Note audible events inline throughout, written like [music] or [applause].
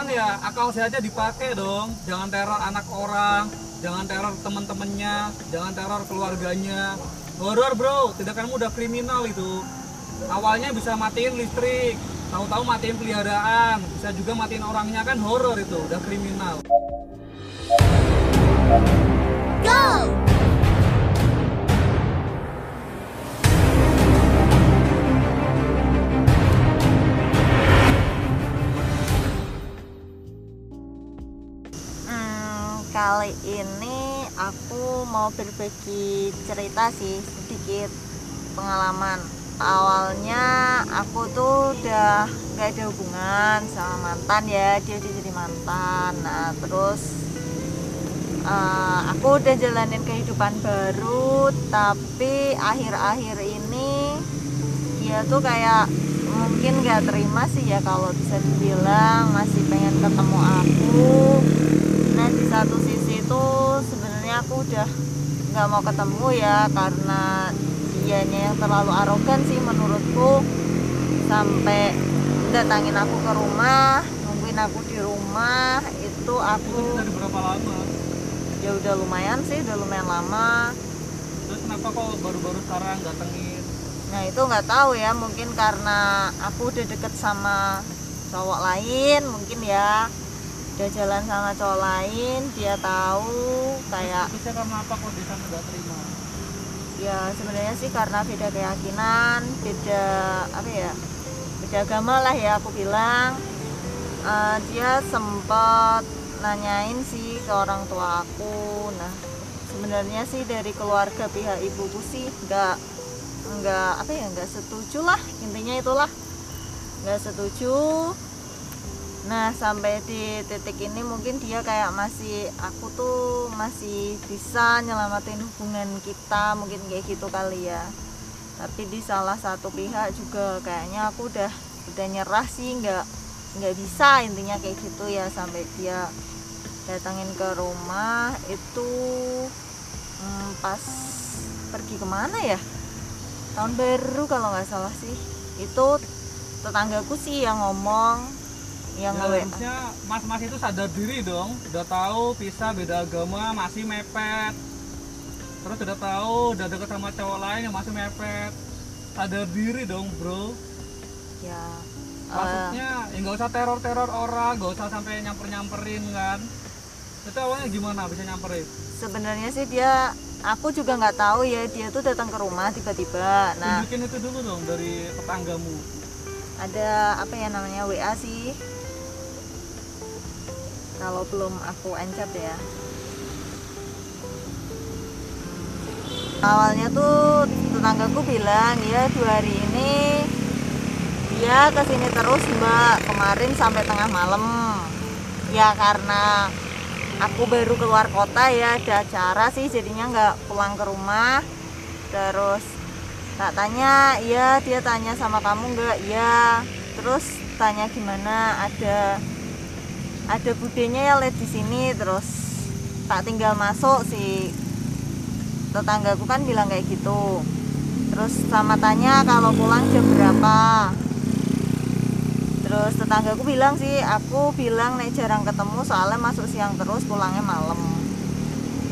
cuman ya akal sehatnya dipakai dong. Jangan teror anak orang jangan teror teman-temannya jangan teror keluarganya. Horor bro. Tindakanmu udah kriminal itu. Awalnya bisa matiin listrik tahu-tahu matiin peliharaan bisa juga matiin orangnya. Kan horor itu udah kriminal kali ini aku mau berbagi cerita sih sedikit pengalaman. Awalnya aku tuh udah gak ada hubungan sama mantan ya, dia udah jadi mantan. Nah terus eh, aku udah jalanin kehidupan baru, tapi akhir-akhir ini dia tuh kayak mungkin gak terima sih ya kalau bisa dibilang masih pengen ketemu aku nah di satu sisi itu sebenarnya aku udah nggak mau ketemu ya karena dianya yang terlalu arogan sih menurutku. Sampai datangin aku ke rumah nungguin aku di rumah itu itu aku dari berapa lama? Ya udah lumayan sih udah lumayan lama. Terus kenapa kok baru-baru sekarang datengin? Nah itu nggak tahu ya mungkin karena aku udah deket sama cowok lain mungkin ya udah jalan sama cowok lain dia tahu kayak bisa karena apa kok di sana nggak terima? Ya sebenarnya sih karena beda keyakinan beda apa ya beda agama lah ya aku bilang. Eh, dia sempat nanyain sih ke orang tua aku. Nah sebenarnya sih dari keluarga pihak ibuku sih nggak nggak apa ya nggak setuju lah. Intinya itulah nggak setuju nah sampai di titik ini mungkin dia kayak masih aku tuh masih bisa nyelamatin hubungan kita mungkin kayak gitu kali ya. Tapi di salah satu pihak juga kayaknya aku udah udah nyerah sih nggak nggak bisa intinya kayak gitu ya sampai dia datangin ke rumah itu hmm, pas pergi ke mana ya? Tahun baru kalau nggak salah sih. Itu tetanggaku sih yang ngomong yang ya, harusnya mas-mas itu sadar diri dong. Udah tahu pisah beda agama masih mepet. Terus udah tahu udah deket sama cowok lain yang masih mepet. Sadar diri dong bro. Ya maksudnya ya nggak usah teror-teror orang nggak usah sampai nyamper-nyamperin kan? Itu awalnya gimana bisa nyamperin? Sebenarnya sih dia aku juga nggak tahu ya dia tuh datang ke rumah tiba-tiba. Nah tunjukin itu dulu dong dari tetanggamu. ada apa ya namanya WA sih kalau belum aku encet ya. Awalnya tuh tetanggaku bilang ya dua hari ini dia ke sini terus mbak. Kemarin sampai tengah malam. Ya karena aku baru keluar kota ya ada acara sih jadinya nggak pulang ke rumah. Terus tak tanya iya dia tanya sama kamu nggak? Iya terus tanya gimana ada ada budenya ya lihat di sini terus tak tinggal masuk si tetanggaku kan bilang kayak gitu. Terus sama tanya kalau pulang jam berapa. Terus tetanggaku bilang sih aku bilang nek jarang ketemu soalnya masuk siang terus pulangnya malam.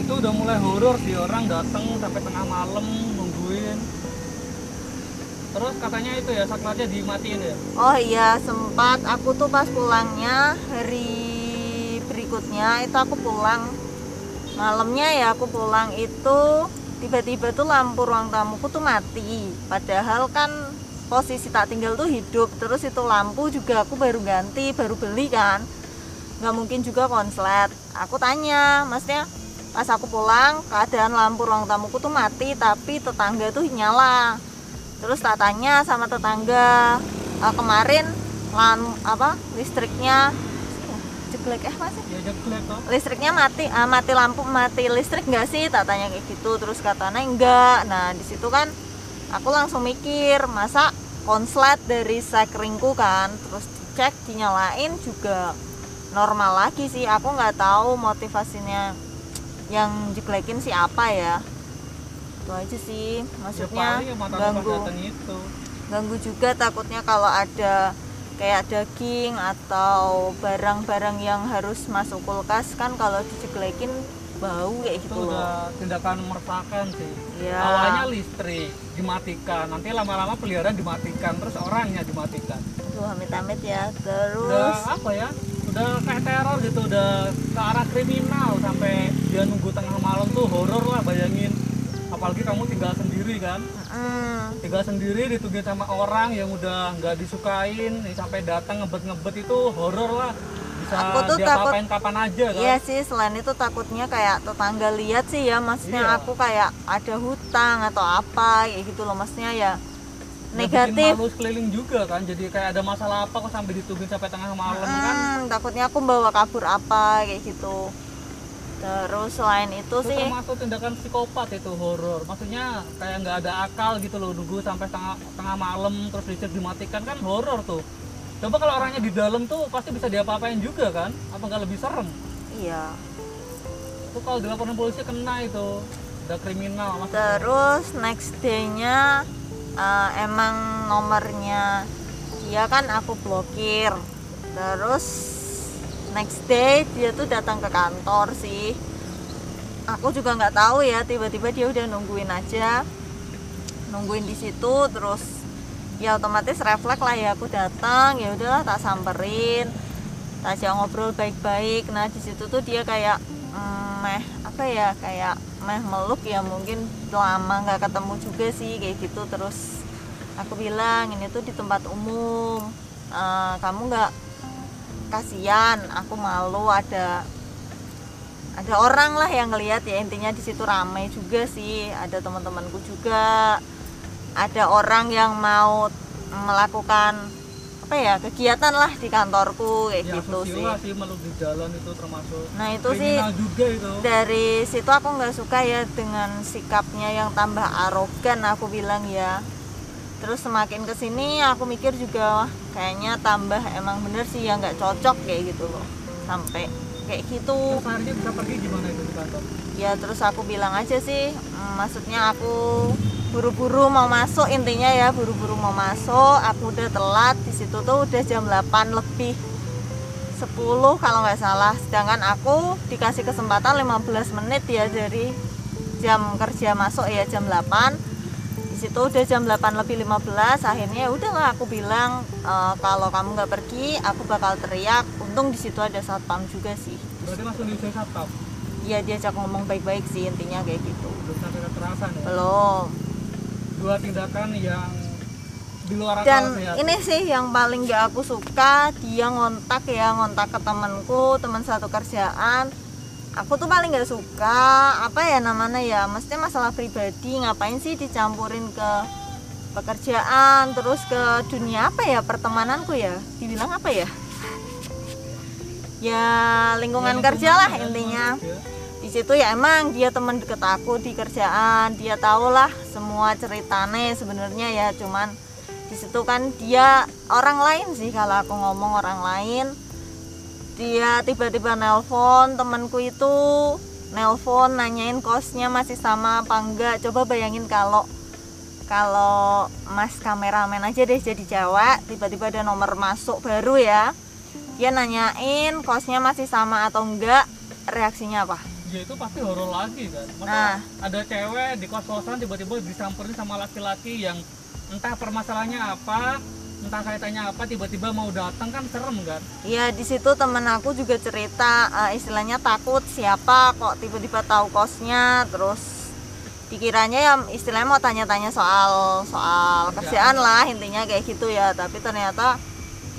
Itu udah mulai horor sih orang dateng sampai tengah malam nungguin. Terus katanya itu ya saklarnya dimatiin ya? Oh iya sempat. Aku tuh pas pulangnya hari berikutnya itu aku pulang. Malamnya ya aku pulang itu tiba-tiba tuh lampu ruang tamuku tuh mati. Padahal kan posisi tak tinggal tuh hidup terus itu lampu juga aku baru ganti baru beli kan. Nggak mungkin juga konslet. Aku tanya maksudnya pas aku pulang keadaan lampu ruang tamuku tuh mati tapi tetangga tuh nyala. Terus tak tanya sama tetangga "Eh, kemarin lan apa listriknya jeglek. Eh masih diajak gelap toh listriknya mati ah, mati lampu mati listrik nggak sih? Tak tanya kayak gitu. Terus katanya enggak. Nah di situ kan aku langsung mikir masa konslet dari sekringku kan? Terus dicek dinyalain juga normal lagi sih. Aku nggak tahu motivasinya yang jeglekin sih apa ya. Itu aja sih. Maksudnya ya yang mata ganggu itu. ganggu juga takutnya kalau ada kayak daging atau barang-barang yang harus masuk kulkas kan kalau dijeglekin bau kayak itu gitu loh. udah tindakan meresahkan sih. Iya. awalnya listrik dimatikan. Nanti lama-lama peliharaan dimatikan terus orangnya dimatikan. Aduh amit-amit ya. Udah terus? apa ya? Udah kayak teror gitu udah ke arah kriminal sampai dia nunggu tengah malam tuh horor lah bayangin apalagi kamu tinggal sendiri kan? Mm, tinggal sendiri ditungguin sama orang yang udah nggak disukain nih sampai datang ngebet-ngebet itu horor lah. Bisa Aku tuh dia takut- kapan aja kan? Iya sih, selain itu takutnya kayak tetangga lihat sih ya, maksudnya Iya. aku kayak ada hutang atau apa kayak gitu loh, maksudnya ya Ya, negatif. malu sekeliling juga kan? Jadi kayak ada masalah apa kok sampai ditungguin sampai tengah malam kan? Hmm, takutnya aku bawa kabur apa kayak gitu. Terus selain itu itu sih, termasuk tindakan psikopat itu horor. Maksudnya kayak nggak ada akal gitu loh nunggu sampai tengah tengah malam terus listrik dimatikan kan horor tuh. Coba kalau orangnya di dalam tuh pasti bisa diapa-apain juga kan? Apa nggak lebih serem? Iya. itu kalau dilaporin polisi kena itu. Udah kriminal maksudnya Terus next day-nya eh, emang nomornya dia kan aku blokir. Terus next day dia tuh datang ke kantor sih. Aku juga nggak tahu ya, tiba-tiba dia udah nungguin aja. Nungguin di situ terus ya otomatis refleks lah ya aku datang. Ya udahlah tak samperin. Tak ajak ngobrol baik-baik. Nah di situ tuh dia kayak mm, meh apa ya kayak meh meluk ya mungkin lama nggak ketemu juga sih kayak gitu. Terus aku bilang ini tuh di tempat umum. Eh, kamu nggak kasihan aku malu ada ada orang lah yang ngelihat ya intinya di situ ramai juga sih ada teman-temanku juga. Ada orang yang mau melakukan apa ya kegiatan lah di kantorku kayak ya gitu sih. sih meluk di jalan itu termasuk nah itu sih juga itu. dari situ aku nggak suka ya dengan sikapnya yang tambah arogan aku bilang ya terus semakin ke sini aku mikir juga wah, kayaknya tambah emang bener sih ya nggak cocok kayak gitu loh. Sampai kayak gitu. Terus akhirnya bisa pergi gimana itu di kantor ya terus aku bilang aja sih mm, maksudnya aku buru-buru mau masuk intinya ya buru-buru mau masuk aku udah telat di situ tuh udah jam 8 lebih 10 kalau nggak salah. Sedangkan aku dikasih kesempatan 15 menit ya dari jam kerja masuk ya jam 8 di situ udah jam 8 lebih 15 akhirnya ya udahlah aku bilang "E, kalau kamu nggak pergi aku bakal teriak untung di situ ada satpam juga sih berarti langsung diusir satpam Iya diajak ngomong baik-baik sih intinya kayak gitu. belum sampai kekerasan ya Belum. dua tindakan yang di luar Dan sehat ini sih yang paling gak aku suka dia ngontak ya ngontak ke temanku teman satu kerjaan. Aku tuh paling gak suka apa ya namanya ya, mesti masalah pribadi ngapain sih dicampurin ke pekerjaan terus ke dunia apa ya pertemananku ya dibilang apa ya? Ya lingkungan Ya, kerja lah lingkungan, intinya. ya. di situ ya emang dia teman deket aku di kerjaan dia tahu lah semua ceritanya sebenarnya ya cuman di situ kan dia orang lain sih kalau aku ngomong orang lain dia tiba-tiba nelpon temanku itu. Nelpon nanyain kosnya masih sama apa enggak. Coba bayangin kalau kalau mas kameramen aja deh jadi cewek tiba-tiba ada nomor masuk baru ya. Dia nanyain kosnya masih sama atau enggak reaksinya apa? Ya itu pasti horor lagi kan? Masa Nah. ada cewek di kos-kosan tiba-tiba disamperin sama laki-laki yang entah permasalahannya apa entah kaitannya apa tiba-tiba mau datang kan serem kan? Iya di situ temen aku juga cerita eh, istilahnya takut siapa kok tiba-tiba tahu kosnya. Terus dikiranya ya istilahnya mau tanya-tanya soal soal kerjaan. lah intinya kayak gitu ya. Tapi ternyata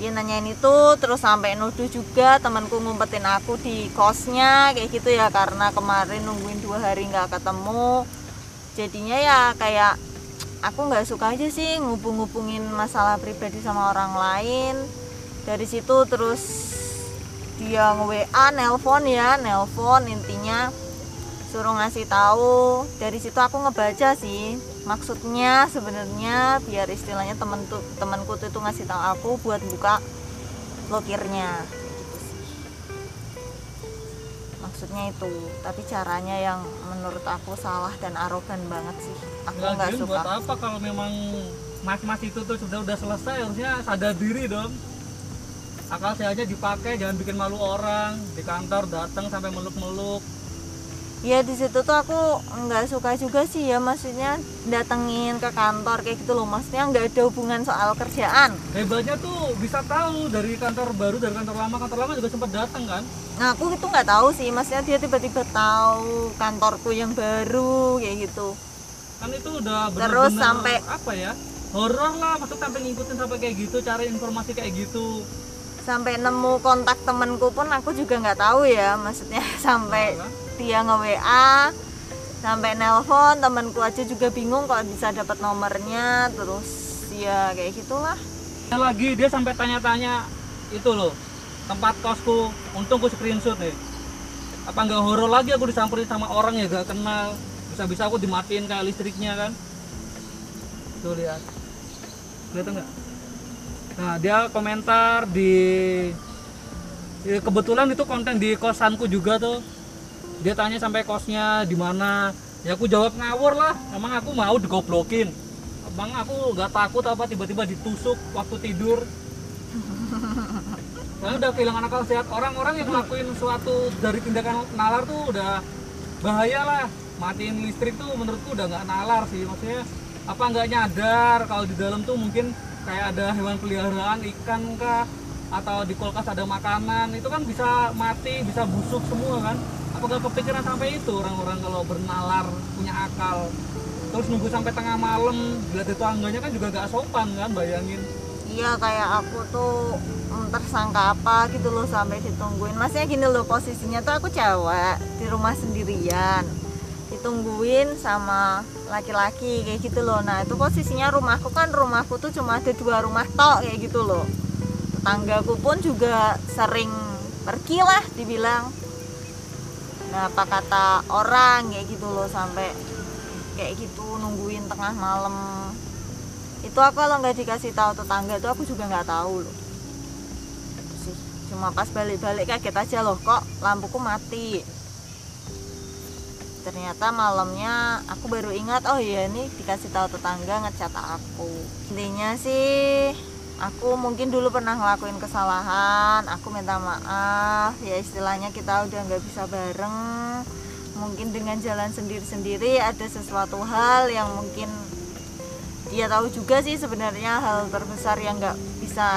dia nanyain itu terus sampai nuduh juga temanku ngumpetin aku di kosnya kayak gitu ya. Karena kemarin nungguin dua hari nggak ketemu. Jadinya ya kayak aku nggak suka aja sih ngubung-ngubungin masalah pribadi sama orang lain. Dari situ terus dia nge-WA nelpon ya nelpon intinya suruh ngasih tahu. Dari situ aku ngebaca sih maksudnya sebenarnya biar istilahnya temen tuh temanku tuh itu ngasih tahu aku buat buka blokirnya maksudnya itu. Tapi caranya yang menurut aku salah dan arogan banget sih. Aku nggak suka. buat apa kalau memang mas-mas itu tuh sudah udah selesai harusnya sadar diri dong. Akal sehatnya dipakai jangan bikin malu orang. Di kantor datang sampai meluk-meluk ya di situ tuh aku nggak suka juga sih ya maksudnya datengin ke kantor kayak gitu loh. Maksudnya nggak ada hubungan soal kerjaan. Hebatnya tuh bisa tahu dari kantor baru dari kantor lama. Kantor lama juga sempat datang kan? Nah aku itu nggak tahu sih. Maksudnya dia tiba-tiba tahu kantorku yang baru kayak gitu. Kan itu udah bener-bener Terus sampai- apa ya? Horor lah maksud sampai ngikutin sampai kayak gitu cari informasi kayak gitu. Sampai nemu kontak temenku pun aku juga nggak tahu ya maksudnya [laughs] sampai? Dia nge WA sampai nelpon temanku aja juga bingung kalau bisa dapat nomornya terus ya kayak gitulah. Lagi dia sampai tanya-tanya itu loh tempat kosku untung gue screenshot nih apa nggak horor lagi aku disamperin sama orang ya gak kenal. Bisa-bisa aku dimatiin kayak listriknya kan. Tuh lihat. Kelihatan nggak? Nah dia komentar di ya, kebetulan itu konten di kosanku juga tuh dia tanya sampai kosnya di mana. Ya aku jawab ngawur lah. Emang aku mau digoblokin. Emang aku nggak takut apa tiba-tiba ditusuk waktu tidur. [laughs] Soalnya udah kehilangan akal sehat. Orang-orang yang ngelakuin suatu dari tindakan nalar tuh udah bahaya lah. Matiin listrik tuh menurutku udah nggak nalar sih. Maksudnya apa nggak nyadar kalau di dalam tuh mungkin kayak ada hewan peliharaan ikan kah? Atau di kulkas ada makanan. Itu kan bisa mati bisa busuk semua kan apa nggak kepikiran sampai itu? Orang-orang kalau bernalar punya akal terus nunggu sampai tengah malam bila tetangganya kan juga nggak sopan kan bayangin. Iya kayak aku tuh mm, tersangka apa gitu loh sampai ditungguin. Maksudnya gini loh posisinya tuh aku cewek di rumah sendirian. Ditungguin sama laki-laki kayak gitu loh. Nah itu posisinya rumahku kan rumahku tuh cuma ada dua rumah tok kayak gitu loh. Tetanggaku pun juga sering pergi lah dibilang nah apa kata orang kayak gitu loh sampai kayak gitu nungguin tengah malam. Itu aku kalau nggak dikasih tahu tetangga tuh aku juga nggak tahu loh. Itu sih cuma pas balik-balik kaget aja loh kok lampuku mati. Ternyata malamnya aku baru ingat oh iya ini dikasih tahu tetangga ngecat aku. Intinya sih aku mungkin dulu pernah ngelakuin kesalahan aku minta maaf. Ya istilahnya kita udah nggak bisa bareng. Mungkin dengan jalan sendiri-sendiri ada sesuatu hal yang mungkin dia tahu juga sih sebenarnya hal terbesar yang nggak bisa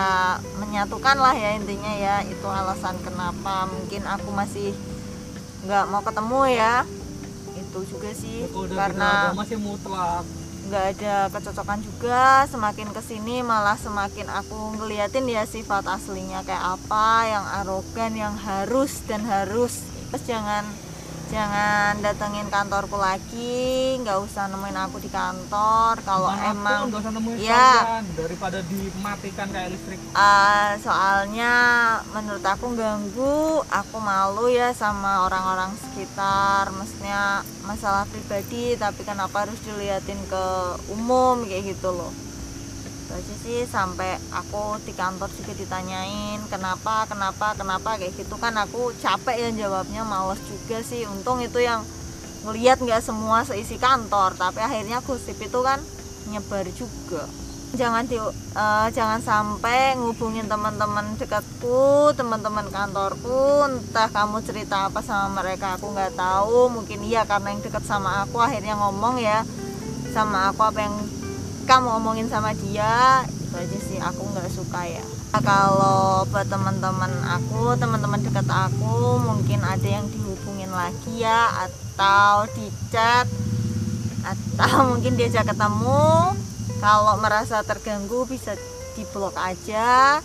menyatukan lah ya intinya ya. Itu alasan kenapa mungkin aku masih nggak mau ketemu ya. Itu juga sih karena beda agama sih mutlak nggak ada kecocokan juga semakin ke sini malah semakin aku ngeliatin ya sifat aslinya kayak apa yang arogan yang harus dan harus. Terus jangan jangan datengin kantorku lagi nggak usah nemuin aku di kantor. Kalau Mana pun, emang usah nemuin Ya. sekalian, daripada dimatikan kayak listrik. Uh, soalnya menurut aku ganggu aku malu ya sama orang-orang sekitar. Maksudnya masalah pribadi tapi kenapa harus diliatin ke umum kayak gitu loh. Aja sih sampai aku di kantor juga ditanyain kenapa kenapa kenapa? Kayak gitu kan aku capek ya jawabnya males juga sih. Untung itu yang ngeliat nggak semua seisi kantor tapi akhirnya gosip itu kan nyebar juga jangan di eh, jangan sampai ngubungin teman-teman dekatku teman-teman kantorku. Entah kamu cerita apa sama mereka aku nggak tahu. Mungkin iya karena yang dekat sama aku akhirnya ngomong ya sama aku apa yang kamu omongin sama dia. Itu aja sih aku nggak suka ya. Nah, kalau buat teman-teman aku teman-teman dekat aku mungkin ada yang dihubungin lagi ya atau di chat atau [laughs] mungkin diajak ketemu kalau merasa terganggu bisa diblok aja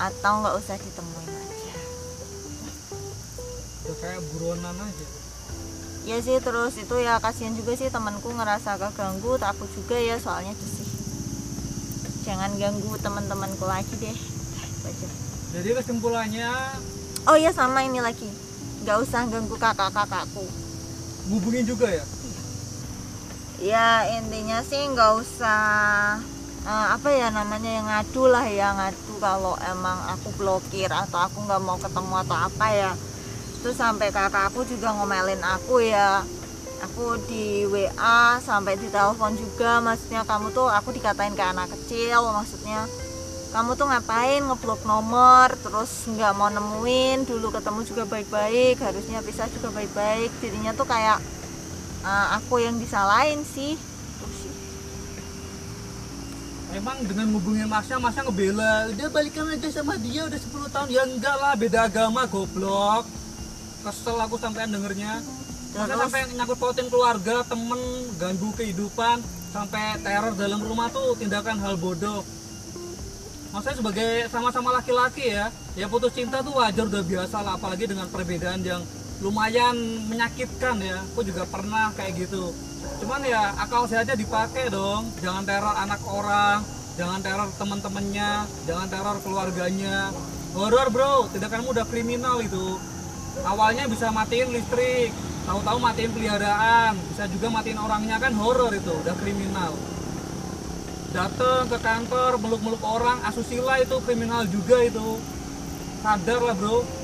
atau nggak usah ditemuin aja. Udah kayak buronan aja. Ya sih terus itu ya kasihan juga sih temanku ngerasa keganggu takut juga ya soalnya itu sih jangan ganggu teman-temanku lagi deh. Aja. jadi kesimpulannya oh ya sama ini lagi. Nggak usah ganggu kakak-kakakku. hubungin juga ya ya intinya sih nggak usah eh, apa ya namanya yang ngadu lah ya ngadu kalau emang aku blokir atau aku nggak mau ketemu atau apa ya. Terus sampai kakak aku juga ngomelin aku ya. Aku di WA sampai di telepon juga maksudnya kamu tuh aku dikatain kayak anak kecil maksudnya kamu tuh ngapain ngeblok nomor terus nggak mau nemuin dulu ketemu juga baik-baik harusnya bisa juga baik-baik. Jadinya tuh kayak uh, aku yang disalahin sih. Emang dengan ngubungin Masnya, Masnya ngebela. Dia balikan aja sama dia udah 10 tahun. Ya enggak lah, beda agama goblok. Kesel aku sampean dengernya. Terus? sampai nyangkut pautin keluarga, temen, ganggu kehidupan Sampai teror dalam rumah tuh tindakan hal bodoh. Maksudnya sebagai sama-sama laki-laki ya Ya putus cinta tuh wajar udah biasa lah Apalagi dengan perbedaan yang lumayan menyakitkan ya. Aku juga pernah kayak gitu. Cuman ya akal sehatnya dipakai dong. Jangan teror anak orang Jangan teror teman-temannya Jangan teror keluarganya. Horor bro, tindakanmu udah kriminal itu. Awalnya bisa matiin listrik Tahu-tahu matiin peliharaan Bisa juga matiin orangnya kan horor itu Udah kriminal. Dateng ke kantor meluk-meluk orang asusila itu kriminal juga itu. Sadar lah bro